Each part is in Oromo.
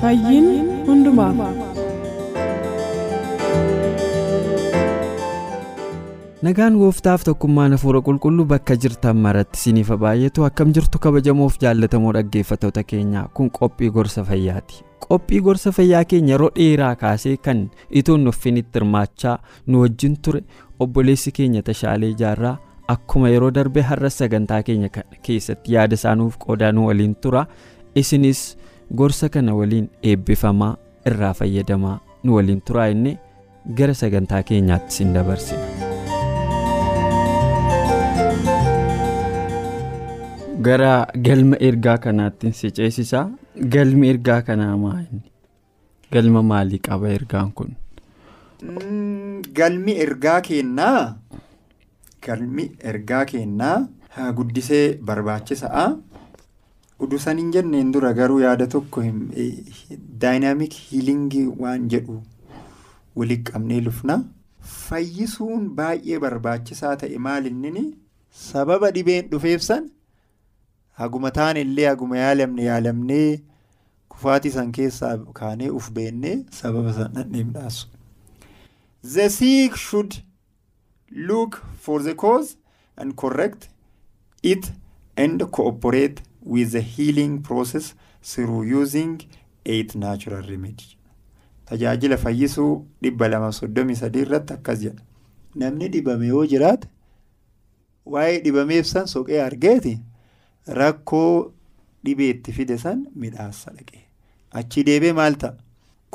Fayyiin hundumaaf. Nagaan gooftaaf tokkummaan hafuura qulqulluu bakka jirtan maratti isiniif baay'atu akkam jirtu kabajamoof jaallatamoo dhaggeeffattoota keenya kun qophii gorsa fayyaati. Qophii gorsa fayyaa keenya yeroo dheeraa kaasee kan itoon nuffinitti hirmaachaa nu wajjin ture obboleessi keenya tashaalee jaarraa akkuma yeroo darbe har'a sagantaa keenya keessatti yaada isaanuuf qoodaa nu waliin tura isinis. Gorsa kana waliin eebbifamaa irraa fayyadamaa nu waliin turaa inni gara sagantaa keenyaatti sin dabarsina. gara galma ergaa kanaatti si ceesisaa galmi ergaa kanaa maali galma maalii qaba ergaan kun. galmi ergaa kennaa galmi ergaa kennaa guddisee barbaachisa'a. Udusan hin jenneen dura garuu yaada tokko daayinaamik hiilingii waan jedhu walitti qabnee lufna. Fayyisuun baay'ee barbaachisaa ta'e maal inni sababa dhibeen dhufeefsan haguma taane illee haguma yaalamne yaalamnee kufaatii san keessaa kaanee uf beennee sababa san dhandheemdhaasu. The sick should look for the cause and correct it and cooperate. With the healing process through using eight natural remedies. Tajaajila fayyisuu dhibba lama soddomii sadii irratti akkas jedha. Namni dhibame yoo jiraate waa'ee dhibameef san soqee argeeti rakkoo dhibeetti fide san midhaassa dhaqee. Achi deebee maal ta'a?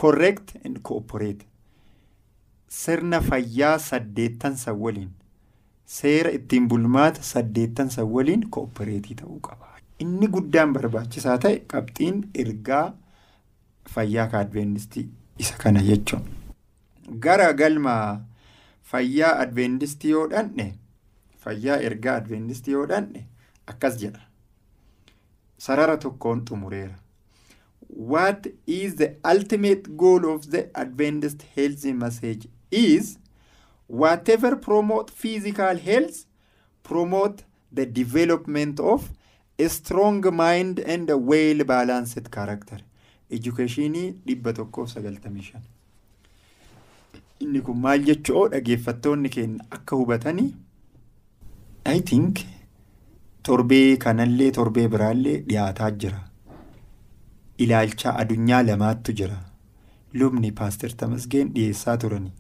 Correct and cooperate. Sirna fayyaa saddeettan san waliin seera ittiin bulmaata saddeettan san waliin koopereetii ta'uu qaba. Inni guddaan barbaachisaa ta'e qabxiin ergaa fayyaa adventistii isa kana jechuun. Gara galma fayyaa adventistii yoo dhandhe fayyaa ergaa adventistii yoo dhandhe akkas jedha. Sarara tokkoon xumureera. What is the ultimate goal of the Adventist health message is whatever promote physical health promote the development of a strong mind and a well balanced character. Educationii dhibba tokkoof sagaltamii shan inni kun maal jechuu dhaggeeffattoonni keenya akka hubatanii I think torbee kanallee torbee biraallee dhiyaataa jira. Ilaalcha adunyaa lamaattu jira. Lubni paaster tamasgeen dhiyeessaa turani.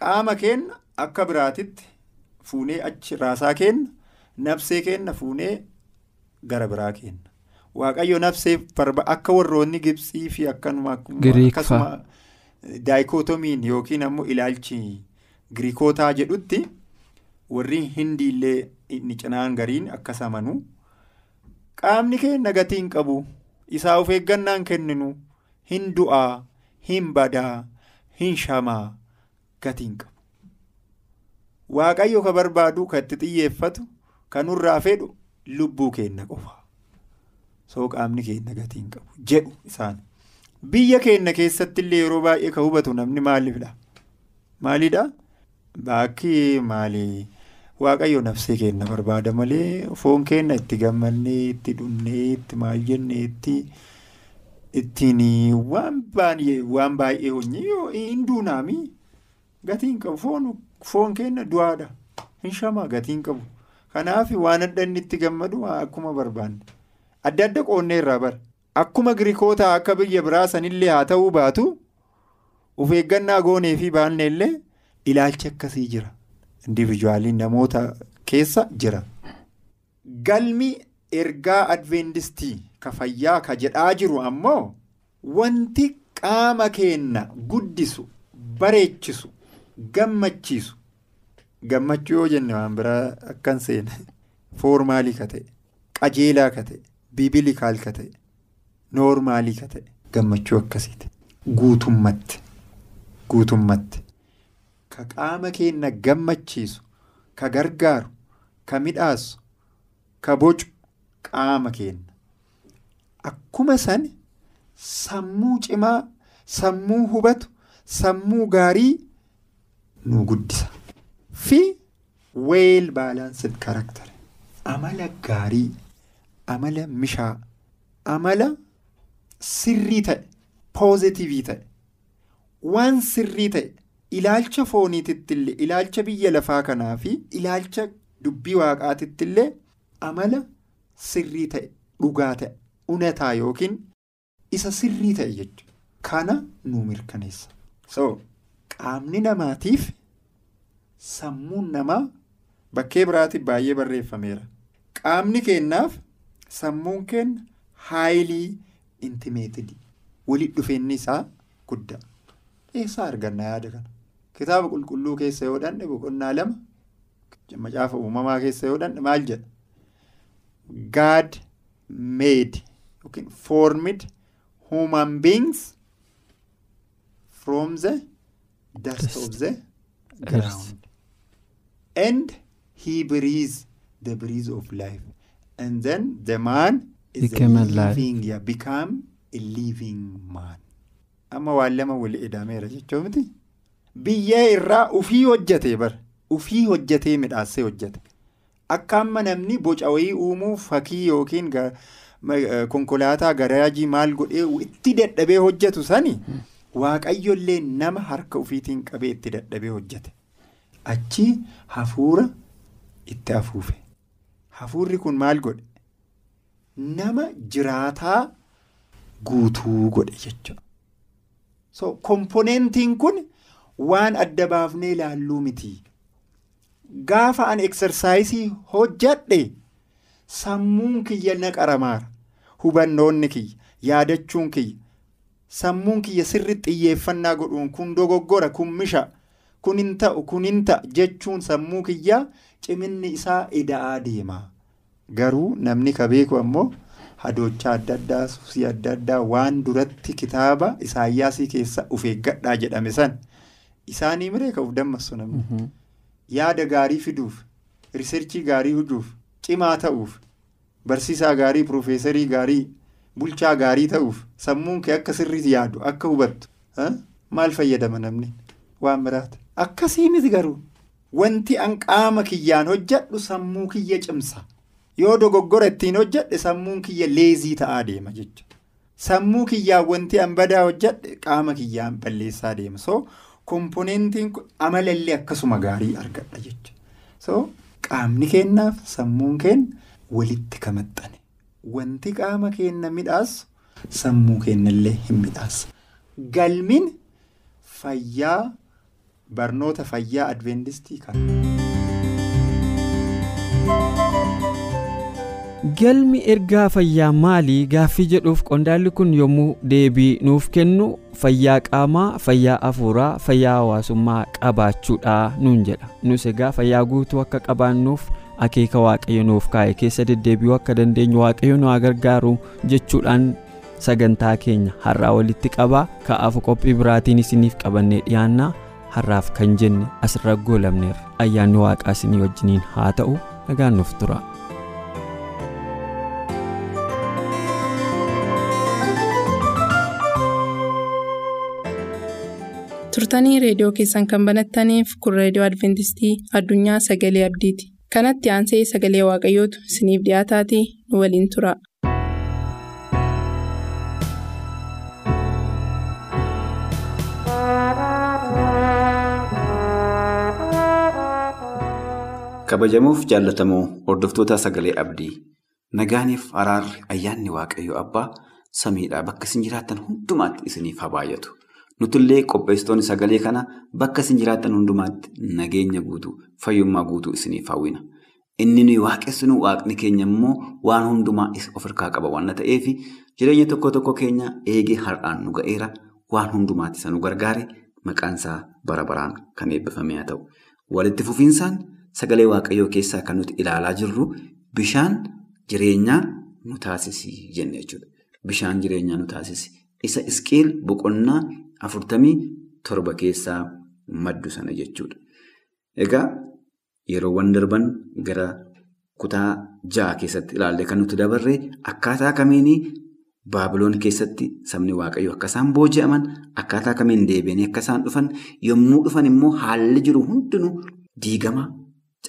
Qaama keenya akka biraatitti fuunee achi raasaa keenya nabsee keenya fuunee. Gara biraa kenna waaqayyo nafseef akka warroonni gibsii fi akkanuma akkasuma daayikootomiin yookiin ammoo ilaalchi giriikootaa jedhutti warri hindiillee inni cinaan gariin akkas amanuu qaamni keenya gatii hin qabu isaa of eeggannaan kenninu hin du'aa hin badaa hin shamaa gatii hin qabu waaqayyo ka barbaadu ka itti xiyyeeffatu kanurraa fedhu. Lubbuu keenya qofa soo qaamni keenya gatii hin qabu jedhu isaan. Biyya keenya keessatti illee yeroo baay'ee ka hubatu namni maaliifidha maalidha bakki maalii? Waaqayyo nafsee keenya barbaada malee foon keenya itti gammannee itti dhunnee itti maal jennee itti ittiin waan baay'ee hojii hin duunaami gatii hin qabu foon keenya du'aadha hin shamaa gatii hin qabu. Kanaaf waan adda inni itti gammadu akkuma barbaanne. Adda adda qoonnee irraa bara. Akkuma giriikoota akka biyya biraa sanillee haa ta'uu baatu of eeggannaa goonee fi baanne illee ilaalchi akkasii jira. Indivijuwaaliin namoota keessa jira. Galmi ergaa adventistii ka fayyaa ka jedhaa jiru ammoo wanti qaama keenna guddisu bareechisu gammachiisu gammachuu yoo jenne waan biraa akkan seene. Foormaalii ka ta'e. Qajeelaa ka ta'e. Biibilikaal ka ta'e. Noormaalii ka ta'e. Gammachuu akkasiiti guutummatti guutummatti ka qaama keenna gammachiisu ka gargaaru ka midhaasu ka bocu qaama keenna akkuma san sammuu cimaa sammuu hubatu sammuu gaarii nu guddisa fi weel baalaansid karakter amala gaarii amala mishaa amala sirrii ta'e poozitivii ta'e waan sirrii ta'e ilaalcha fooniitittillee ilaalcha biyya lafaa kanaa fi ilaalcha dubbii waaqaatittillee amala sirrii ta'e dhugaa ta'e unataa yookiin isa sirrii ta'e jechuudha kana nu mirkaneessa. so qaamni namaatiif sammuun namaa bakkee biraatiif baay'ee barreeffameera. Qaamni keennaaf sammuun keenya haayilii intimeetidii walitti dhufeenyi isaa guddaa eessaa arganna yaada kana? Kitaaba qulqulluu keessa yoo dhanne boqonnaa lama macaafa uumamaa keessa yoo dhanne maal jedha? God made yookiin formed human beings from the dust of the ground and he breathes the breeze of life. And then the man is Became a living yeah, become a living man. Amma waan lama wali idameera jechuu miti? Biyyee irraa ufii hojjate bar. Ufii hojjatee midhaasee hojjate akka amma namni boca wayii uumuu fakkii yookiin eh, konkolaataa garaajii maal godhee itti dadhabee hojjetu sani? Waaqayyollee nama harka ufiitiin qabee itti dadhabee hojjete achi hafuura itti afuufe hafuurri kun maal godhe? Nama jiraataa guutuu godhe jechuudha. so komponentiin kun waan adda baafnee ilaalluu miti. Gaafa an eksersaayisii hojjadhe sammuun kiyya na qaramaara. Hubannoonni kiyya yaadachuun kiyya. Sammuun kiyya sirri xiyyeeffannaa godhuun kun dogoggora kun misha kun hin ta'u kun hin ta'a jechuun sammuu kiyyaa ciminni isaa ida'aa deema. Garuu namni ka beeku ammoo hadoochaa adda addaa suusii adda addaa waan duratti kitaaba isaayyaasii keessa uf eeggadhaa jedhame san isaanii miree ka uf dammassu namni. Yaada gaarii fiduuf riserchii gaarii hujuuf cimaa ta'uuf barsiisaa gaarii piroofeesarii gaarii bulchaa gaarii ta'uuf sammuun kee akka sirriitti yaadu akka hubattu maal fayyadama namni? Waan biraati akkasii miti garuu wanti an qaama kiyyaan hojjadhu sammuu kiyya cimsa. Yoo dogoggora ittiin hojjadhe sammuun kiyya leezii ta'aa deema jecha sammuu kiyyaan wanti an badaa hojjadhe qaama kiyyaan balleessaa deema. So komponentiin kun amalallee akkasuma gaarii argadha jecha so qaamni keennaaf sammuun keenya walitti kamaxxane wanti qaama keenya midhaasu sammuu keenyallee hin midhaasa galmin fayyaa barnoota fayyaa adventistii kan Galmi ergaa fayyaa maalii gaaffii jedhuuf qondaalli kun yommuu deebii nuuf kennu fayyaa qaamaa, fayyaa afuuraa, fayyaa hawaasummaa qabaachuudha nuun jedha. Nus egaa fayyaa guutuu akka qabaannuuf akeeka waaqayyo nuuf kaa'e keessa deddeebi'uu akka dandeenyu waaqayyo nu gargaaru jechuudhaan sagantaa keenya har'aa walitti qabaa ka'aafu qophii biraatiin isiniif qabannee dhiyaannaa har'aaf kan jenne asirra goolabneerra ayyaanni waaqaa isinii wajjiniin haa ta'u nagaan nuuf tura. turtanii reediyoo keessan kan banattaniif kun reediyoo adventistii addunyaa sagalee abdiiti kanatti aansee sagalee waaqayyootu isiniif dhiyaataatii nu waliin tura. Kabajamuuf jaallatamoo hordoftoota sagalee abdii nagaaniif araarri ayyaanni waaqayyo abbaa samiidhaa bakka isin jiraattan hundumaatti isiniif haa baay'atu nutullee qopheessitoonni sagalee kana bakka isin jiraattan hundumaatti nageenya guutuu fayyummaa guutuu isiniif hawwina inni nuyi waaqessinu waaqni keenya immoo waan hundumaa of harkaa qaba waan ta'eef jireenya tokko tokko keenya eegee har'aan nu ga'eera waan hundumaatti isa nu gargaare maqaan isaa bara baraan kan eebbifame haa ta'u. Walitti fufiinsaan sagalee waaqayyoo keessaa kan nuti ilaalaa jirru bishaan jireenyaa nu taasisi jenne jechuudha. Bishaan jireenyaa nu taasisi. Isa isqeel boqonnaa afurtamii torba keessaa maddu sana jechuudha. Egaa yeroowwan darban gara kutaa ja'a keessatti ilaallee kan nuti dabarre akkaataa kamiinii baabiloon keessatti sabni waaqayyoo akka isaan booji'aman akkaataa kamiin deebi'anii akka isaan dhufan yommuu dhufan immoo haalli jiru hundinuu diigama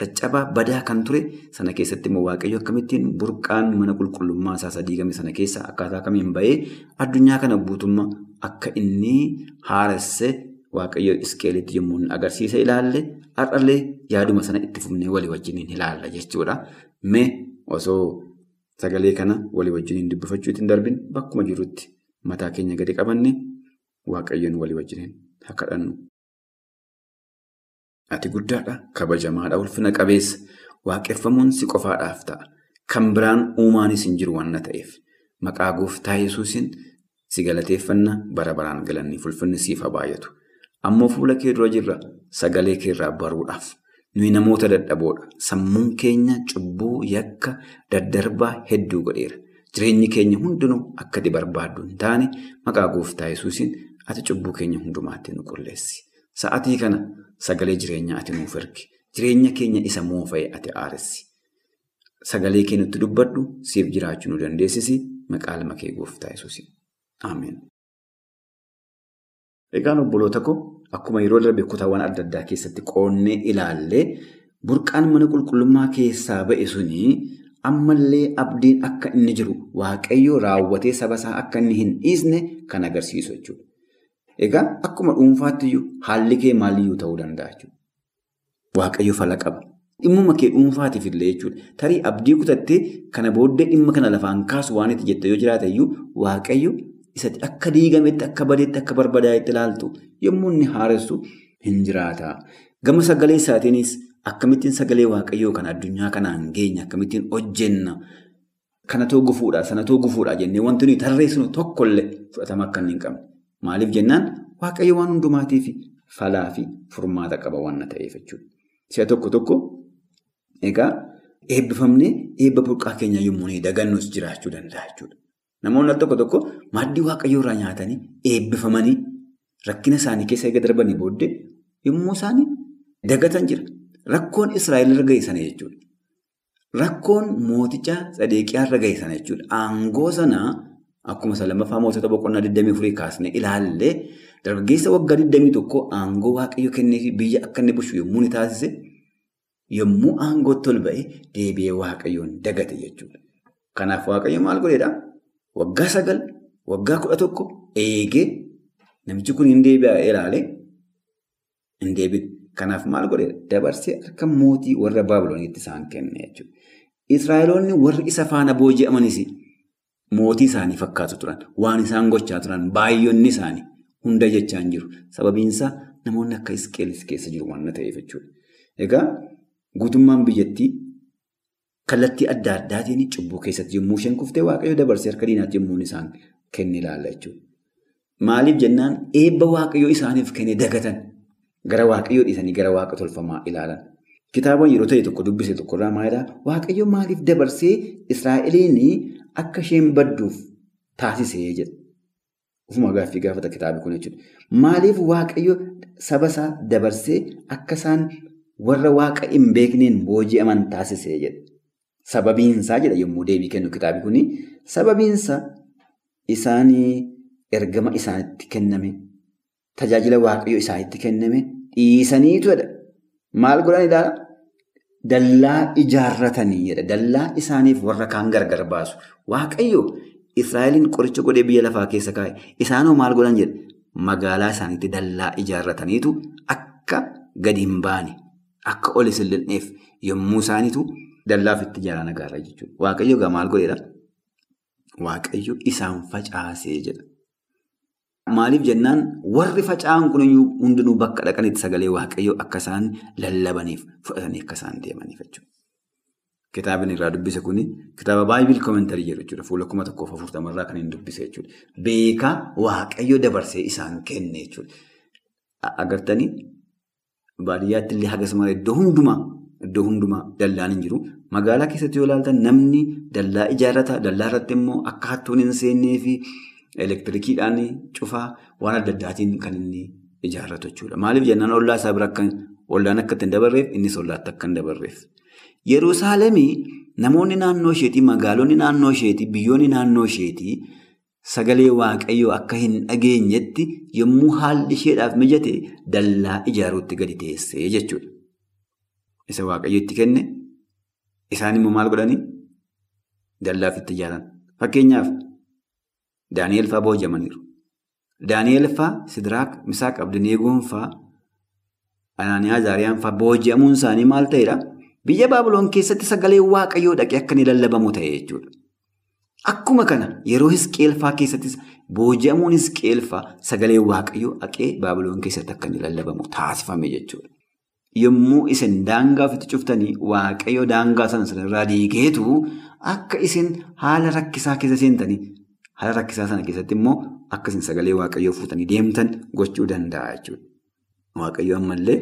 caccabaa badaa kan ture sana keessatti immoo waaqayyo akkamittiin burqaan mana qulqullummaa isaa diigame sana keessa akkaataa kamiin bahee addunyaa kana guutummaa akka inni haaresse waaqayyo isqeelitti yommuu agarsiisa ilaalle har'allee yaaduma sana itti fufnee walii wajjiniin ilaalla jechuudha. Mee osoo sagalee kana walii wajjiniin dubbifachuu ittiin darbin bakkuma jirutti mataa keenya gadi qabanne waaqayyoon walii wajjiniin haa kadhannu. Ati guddaadha. Kabajamaadha ulfina qabeessa. Waaqeffamuun si qofaadhaaf ta'a. Kan biraan uumaanis hin jiru waan ta'eef. Maqaa gooftaa yesuusin si galateeffanna bara baraan galanni ulfinni siif haa baay'atu. Ammoo fuula kee dura jirra. Sagalee keerraa baruudhaaf. Nuyi namoota dadhaboodha. Sammuun keenya cubbuu yakka daddarbaa hedduu godheera. Jireenyi keenya hundinuu akka barbaaddu hin taane maqaa gooftaa yesuusin ati cubbuu keenya hundumaatti nu qulleessi. Sa'atii kana sagalee jireenyaa ati nuuf ergi. Jireenya keenya isa moofa'e ati aaressi. Sagalee kee nutti dubbadhu siif jiraachuu nu dandeessisi. Maqaa ilma kee gooftaa yesuusin. Ameen. Egaan obboloota koo akkuma yeroo darbe kutaawwan adda addaa keessatti qoonnee ilaallee burqaan mana qulqullummaa keessaa ba'e suni ammallee abdiin akka inni jiru waaqayyo raawwatee saba isaa akka inni hin dhiisne kan agarsiisu jechuudha. Egaa akkuma dhuunfaattiyyuu haalli kee maaliyyuu ta'uu danda'a jechuudha. Waaqayyo fala qaba. Dhimmuma kee dhuunfaatiif illee jechuudha. Tarii abdii kutattee kana booddee dhimma kana lafaan kaasu waan itti jette yoo jiraate iyyuu waaqayyo isatti akka diigametti akka badeetti akka barbadaa'etti ilaaltu yommuu inni haaressu hin jiraata. Gama sagalee isaatiinis akkamittiin sagalee waaqayyoo kan addunyaa kanaan geenya akkamittiin hojjenna. Kana too gufuudha sana jennee wanti nuyi tarreessinu tokkollee fudhatama akka hin qabne. Maaliif jennaan waaqayyo waan hundumaatiif falaa fi furmaata qaba waan ta'eef jechuudha. Si'a tokko tokko egaa eebbifamnee eebba burqaa keenya yommuu dagannus jiraachuu danda'a jechuudha. Namoonni tokko tokko maaddii waaqayyoo irraa nyaatanii eebbifamanii rakkina isaanii keessa eega darbanii booddee yommuu isaanii dagatan jira. Rakkoon Israa'el irra ga'e sana jechuudha. Rakkoon mooticha Sadeeqiyaa irra ga'e sana jechuudha. Aangoo sanaa akkuma isa lammaffaa mootota boqonnaa 24 kaasnee ilaallee dargaggeessa waggaa 21 aangoo waaqayyo kenneefi biyya akka inni bulchu yommuu ni taasise yommuu aangootti ol ba'e deebi'ee waaqayyoon dagate jechuudha. Kanaaf waaqayyo maal godheedhaa? Waggaa sagal waggaa kudha tokko eegee namichi kun hin deebi'a ilaalee hin deebiin. Kanaaf maal godhe dabarsee harka mootii warra Baabilooniitti isaan kenne jechuudha. Israa'eloonni warri isa faana booji'amanis mootii isaanii fakkaatu turan. Waan isaan gochaa turan baay'oonni isaanii hunda jechaa hin jiru. Sababiinsaa namoonni akka isqeelis keessa jiru waan ta'eef jechuudha. Egaa guutummaan biyyattii kallattii adda addaatiin cubbuu keessatti yommuu isheen kuftee waaqayyo dabarsee harka diinaatti yommuu isaan kenne ilaalla jechuudha. Maaliif jennaan eebba waaqayyo isaaniif kenne dagatan. Gara waaqayyoo dhiisanii gara waaqa tolfamaa ilaalan. Kitaaba yeroo ta'e tokko dubbise tokkorraa maalidhaa? Waaqayyo maaliif dabarsee Israa'eliin akka isheen badduuf taasisee jedha. Ufuma gaaffii gaafata kitaabi kun jechuudha. Maaliif waaqayyo saba isaa dabarsee akka isaan warra waaqa hin beekneen booji'aman taasisee jedha. Sababiinsaa jedha yommuu deebii kennu kitaabi kuni. Sababiinsa isaanii ergama isaanitti kenname. Tajaajila waaqayyo isaanitti kenname dhiisaniitu jedha. Maal godhan ilaala? Dallaa ijaarratanii jedha. Dallaa isaaniif warra kaan gargar baasu. Waaqayyo Israa'eliin qoricha godhee biyya lafaa keessa kaa'e. Isaanoo maal godhan jedha? Magaalaa isaaniitti dallaa ijaarrataniitu akka gadi hin baane akka ol hin lixneef yommuu isaaniitu dallaaf itti ijaaraa nagaarra jechuudha. Waaqayyo egaa maal godheedha? Waaqayyo isaan facaasee jedha. Maaliif jennaan warri faca'an kun hundinuu bakka dhaqanitti sagalee waaqayyoo akka isaan lallabaniif fudhatanii akka isaan deemaniif jechuudha. Kitaabni irraa dubbise kuni kitaaba baayibil koomentarii jedhu jechuudha. Fuula kuma tokkoof afurtamarraa kan inni dubbise jechuudha. Beekaa waaqayyo dabarsee isaan kenne jechuudha. Agartanii baadiyyaatti illee hagasuma iddoo hundumaa iddoo hundumaa dallaan hin jiru. Magaalaa keessatti yoo ilaaltan namni dallaa ijaarrata. Dallaa irratti immoo akka hattuun hin seennee elektirikiidhaan cufaa waan adda addaatiin kan inni ijaarratu jechuudha. Maaliif jennaan ollaa isaa bira ollaan akka ittiin dabarreef innis ollaatti akka hin dabarreef. Yerusaalemii namoonni naannoo isheetii, magaalonni naannoo isheetii, biyyoonni naannoo isheetii sagalee waaqayyoo akka hin dhageenyetti yommuu haalli isheedhaaf mijate dallaa ijaaruutti gadi teessee jechuudha. Isa waaqayyo itti kenne isaan immoo maal godhanii? Dallaaf itti ijaaran. Fakkeenyaaf Daani'eel fa'aa boojamaniiru. Daani'eel fa'aa Sidiraak, Misaaq, Abdineegoon fa'aa Anaaniyaa Zaariyaan fa'aa booji'amuun isaanii maal ta'edha? Biyya Baabiloon keessatti sagalee waaqayyoo dhaqee akka inni lallabamu ta'e jechuudha. Akkuma kana yeroo Hisqeel keessattis booji'amuun Hisqeel sagalee waaqayyoo dhaqee Baabiloon keessatti akka inni lallabamu taasifame jechuudha. Yommuu isin daangaa ofitti cuftanii waaqayyo daangaa sana sanarraa diigeetu akka isin haala rakkisaa keessa seentanii haala rakkisaa sana keessatti immoo akka isin sagalee waaqayyoo fuutanii deemtan gochuu danda'a jechuudha. Waaqayyo ammallee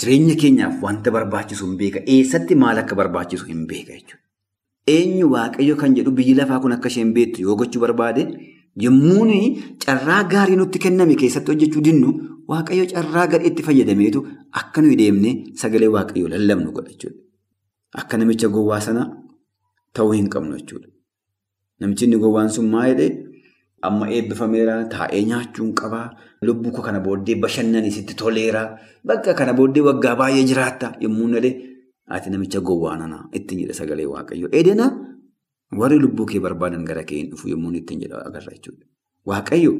jireenya keenyaaf wanta barbaachisu hin beeka. Eessatti maal akka barbaachisu hin beeka jechuudha. Eenyu waaqayyo kan jedhu biyyi lafaa kun akka isheen beektu yoo gochuu barbaade yommuu carraa gaarii nutti kenname keessatti hojjechuu dinnu waaqayyo carraa gadheetti fayyadameetu akka nuyi deemnee sagalee waaqayyoo lallabnu godha jechuudha. Akka namicha gowwaa sana ta'uu hin qabnu jechuudha. Namichi inni gowwaan sun maa jedhee amma eebbifameera taa'ee nyaachuun qabaa lubbuu koo kana booddee bashannanii sitti toleera bakka kana booddee waggaa baay'ee jiraatta yommuu nalee ati namicha gowwaa nana ittiin jedha sagalee waaqayyoo. Edena warri lubbuu kee barbaadan gara kee dhufu yommuu ittiin jedha agarra jechuudha. Waaqayyo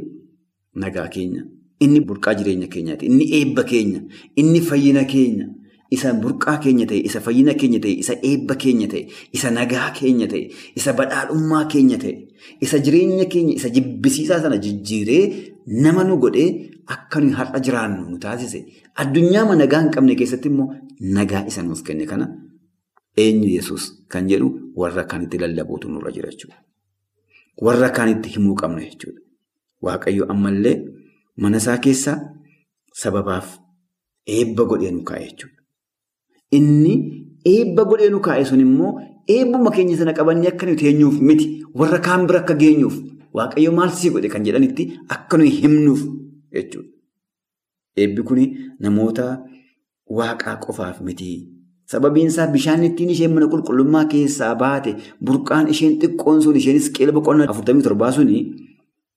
nagaa keenya inni burqaa jireenya keenyaati inni eebba keenya inni fayyina keenya. Isa burqaa keenya ta'e, isa fayyina keenya ta'e, isa eebba keenya ta'e, isa nagaa keenya ta'e, isa badhaadhummaa keenya ta'e, isa jireenya keenya, isa jibbisiisaa sana jijjiiree nama nu godhee akka nuyi har'a jiraannu nu taasise. Addunyaa nagaa hin qabne keessatti immoo nagaa isa nuuf kenne kana eenyu yesus kan jedhu warra kaanitti lallabuutu nurra jira jechuudha. Warra kaanitti himuu qabna jechuudha. Waaqayyo ammallee mana isaa keessaa sababaaf eebba godhee nu kaa'e jechuudha. Inni eebba godhee nu kaa'e sun immoo eebbuma keenya sana qabannee akka nuyi teenyuuf miti warra kaan bira akka geenyuuf waaqayyo maal sii godhe kan jedhanitti akka nuyi himnuuf jechuudha. Eebbi kun namoota waaqaa qofaaf miti. Sababiin isaa bishaan ittiin isheen mana qulqullummaa keessaa baate burqaan isheen xiqqoon sun isheenis qeela boqonnaa afurtamii torbaa suni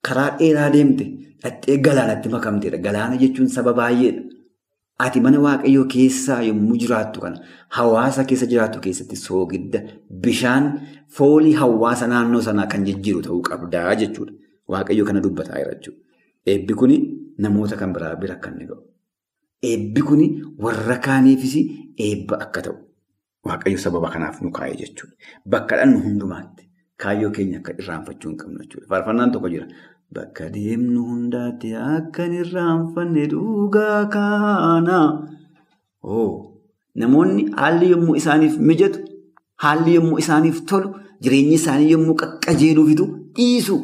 karaa dheeraa deemte dhattee galaanatti makamteedha. Galaana jechuun saba baay'eedha. Ati mana waaqayyoo keessaa yommuu jiraattu kana hawaasa keessa jiraattu keessatti soogidda bishaan foolii hawaasa naannoo sanaa kan jijjiiru ta'uu qabdaa jechuudha. Waaqayyo kana dubbataa jira jechuudha. Eebbi kun namoota kan biraa bira akka inni ga'u. Eebbi kun warra kaaniifis eebba akka ta'u waaqayyo sababa kanaaf nu kaa'e jechuudha. Bakka dhannu hundumaatti kaayyoo keenya akka irraanfachuu hin qabnu jechuudha. Faarfannaan tokko jira. Bakka deemnu hundaatti akka hin irraanfanne dhugaa kaana. Namoonni haalli yommuu isaaniif mijatu, haalli yommuu isaaniif tolu, jireenyi isaanii yommuu qaqqajeeluufitu dhiisu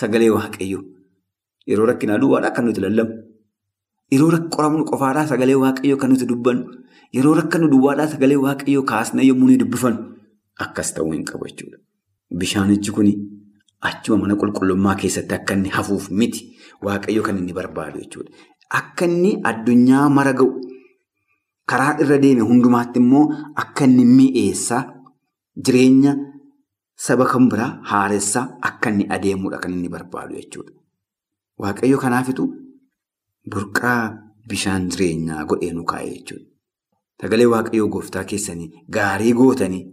sagalee waaqayyoo. Yeroo rakkinaa duwwaadhaa kan nuti lallabnu. Yeroo qoramnu qofaadhaa sagalee waaqayyoo kan nuti dubbannu. Yeroo rakkannu duwwaadhaa sagalee waaqayyoo kaasnee yommuu nuyi dubbifannu akkas ta'uu hin qabu jechuudha. Bishaanichi kuni achuma mana qulqullummaa keessatti akka inni hafuuf miti waaqayyo kan inni barbaadu jechuudha. Akka inni addunyaa mara ga'u karaa irra deeme hundumaatti immoo akka inni mi'eessaa jireenya saba kan biraa haaressaa akka inni adeemudha kan inni barbaadu jechuudha. Waaqayyo kanaafitu burqaa bishaan jireenyaa godhee nu kaa'e jechuudha. Sagalee waaqayyoo gooftaa keessanii gaarii gootanii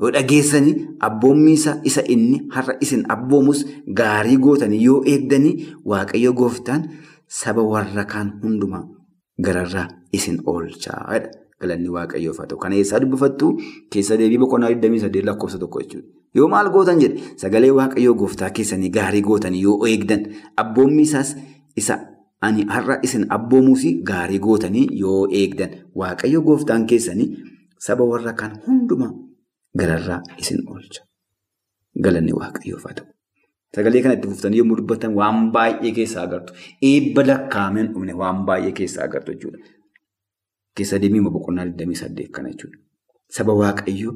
yoo dhageessanii abboommi isa inni har'a isin abboomus gaarii gootanii yoo eegdanii waaqayyo gooftaan saba warra kaan hundumaa gararraa isin oolchaa. Galanni waaqayyoof haa ta'u. Kana eessaa dubbifattu keessa deebii boqonnaa 28 lakkoofsa tokko jechuudha. Yoo maal gootan jedhe sagalee waaqayyoo gooftaa keessanii gaarii gootanii yoo eegdan abboommi isaas isa ani har'a isin abboomuus gaarii gootanii yoo eegdan waaqayyo gooftaan keessanii saba warra kaan hundumaa gararraa isin oolcha. Galanni waaqayyoof haa ta'u. Sagalee kana itti fuftanii yommuu dubbatan waan baay'ee keessaa agartu. Eebba lakkaa'ameen dhumne waan baay'ee keessaa agartu jechuudha. Keessa deemee boqonnaa 28 kana jechuudha. Saba waaqayyoo,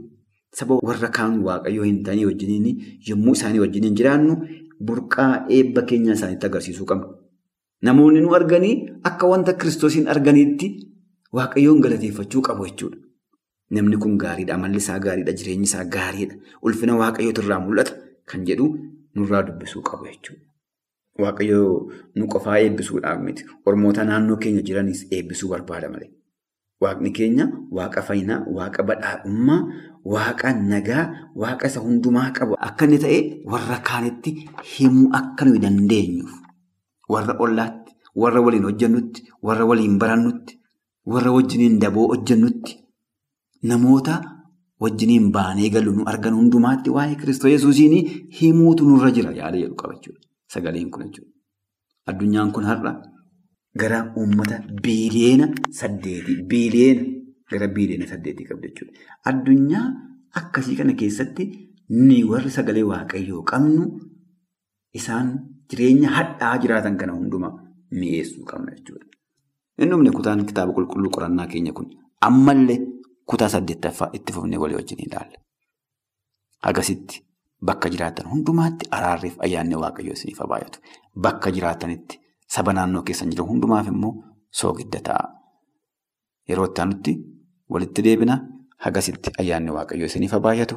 saba warra kaan waaqayyoo hin taane wajjiniin yommuu isaanii wajjiniin jiraannu burqaa eebba keenya isaaniitti agarsiisuu qabna. Namoonni nu arganii akka wanta kiristoosiin arganiitti waaqayyoon galateeffachuu qabu jechuudha. Namni kun gaariidha, amalli isaa gaariidha, jireenyi isaa gaariidha, ulfina waaqayyootu irraa mul'ata kan jedhu nurraa dubbisuu qabu jechuudha. Waaqayyoo nu qofaa eebbisuudhaaf miti. Ormoota naannoo keenya jiranis eebbisuu barbaada malee. Waaqni keenya waaqa fayyinaa, waaqa badhaadhummaa, waaqa nagaa, waaqa isa hundumaa qabu. Akka inni ta'e warra kaanitti himuu akka nuyi dandeenyuuf. Warra ollaatti, warra waliin hojjennutti, warra waliin barannutti, warra wajjiniin daboo hojjennutti, namoota wajjiniin baanee galu nu argan hundumaatti waa'ee Kiristoos Yesuusiin himuutu nurra jira yaada jedhu qaba jechuudha. Sagaleen kun jechuudha. Addunyaan kun har'a gara uummata biiliyeena saddeetii, biiliyeena gara biiliyeena saddeetii qabdi jechuudha. Addunyaa akkasii kana keessatti ni warri sagalee waaqayyoo qabnu isaan jireenya hadhaa jiraatan kana hundumaa mi'eessuu qabna jechuudha. Inni dhumne kutaan kitaaba qulqulluu qorannaa keenya kun ammallee kutaa saddeettaffaa itti fufnee walii wajjin ilaalla. Agasitti bakka jiraatan hundumaatti araarriif ayyaanni waaqayyoo isiniif haa baay'atu. Bakka jiraatanitti saba naannoo keessan jiran hundumaaf immoo soogidda ta'a. Yeroo itti aanutti walitti deebina hagasitti ayyaanni waaqayyoo isiniif haa baay'atu.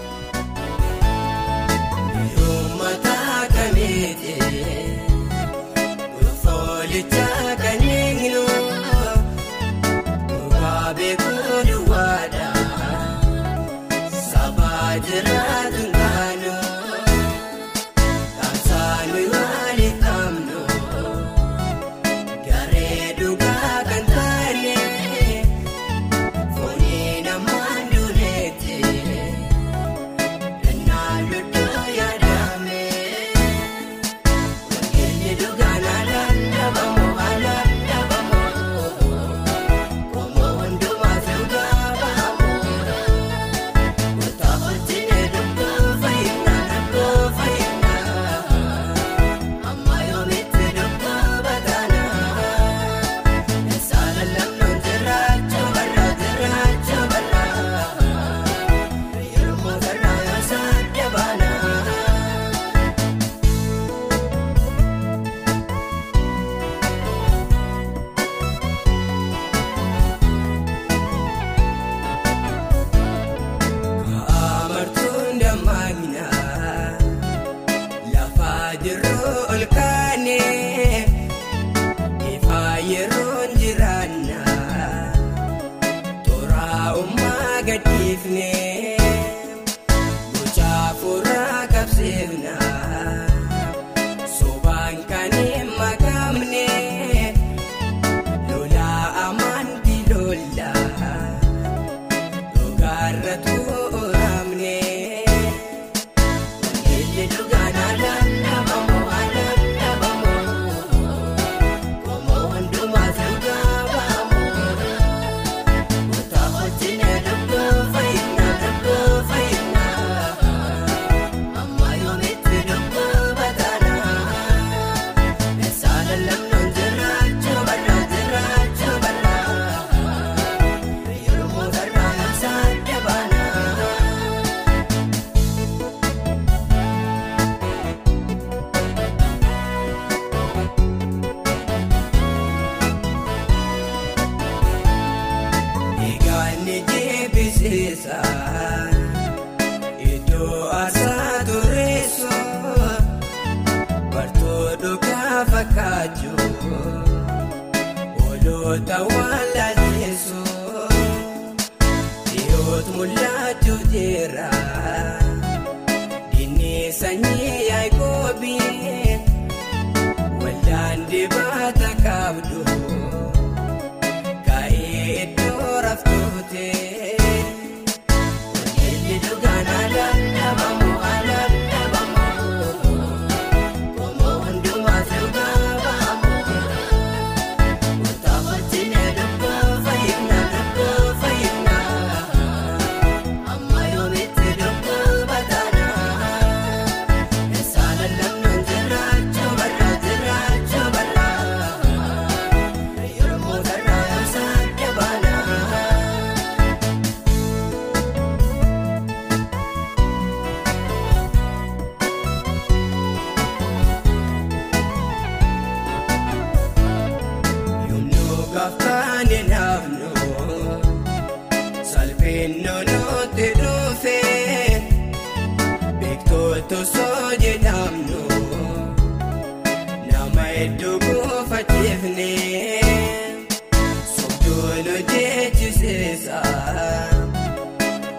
waan hojjechiseessa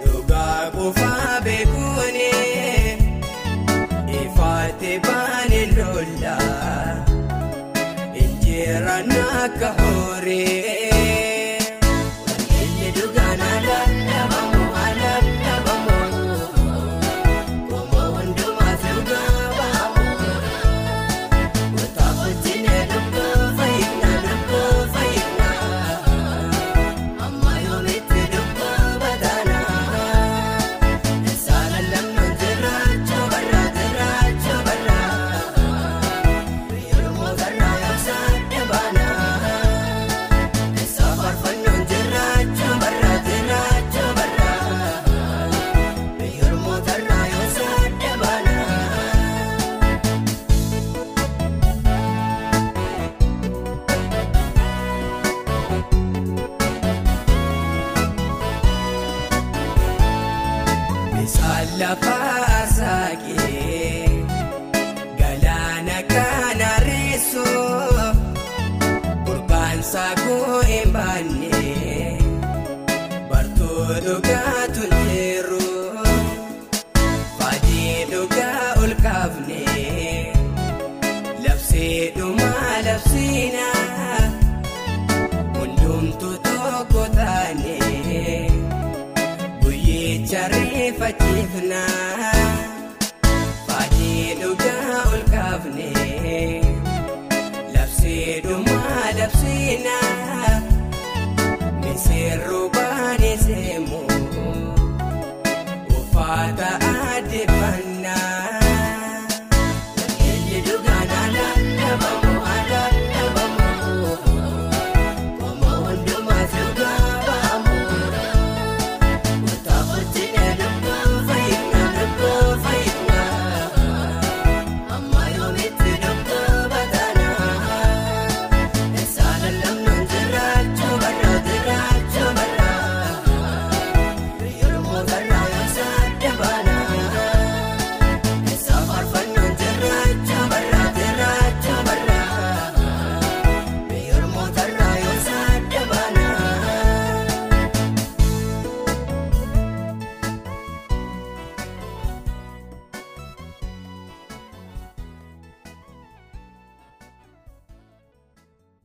dhugaa qofaa beekuunee ifaatti baanee lollaa injeeraan akka horee. Haata adeeffannaa.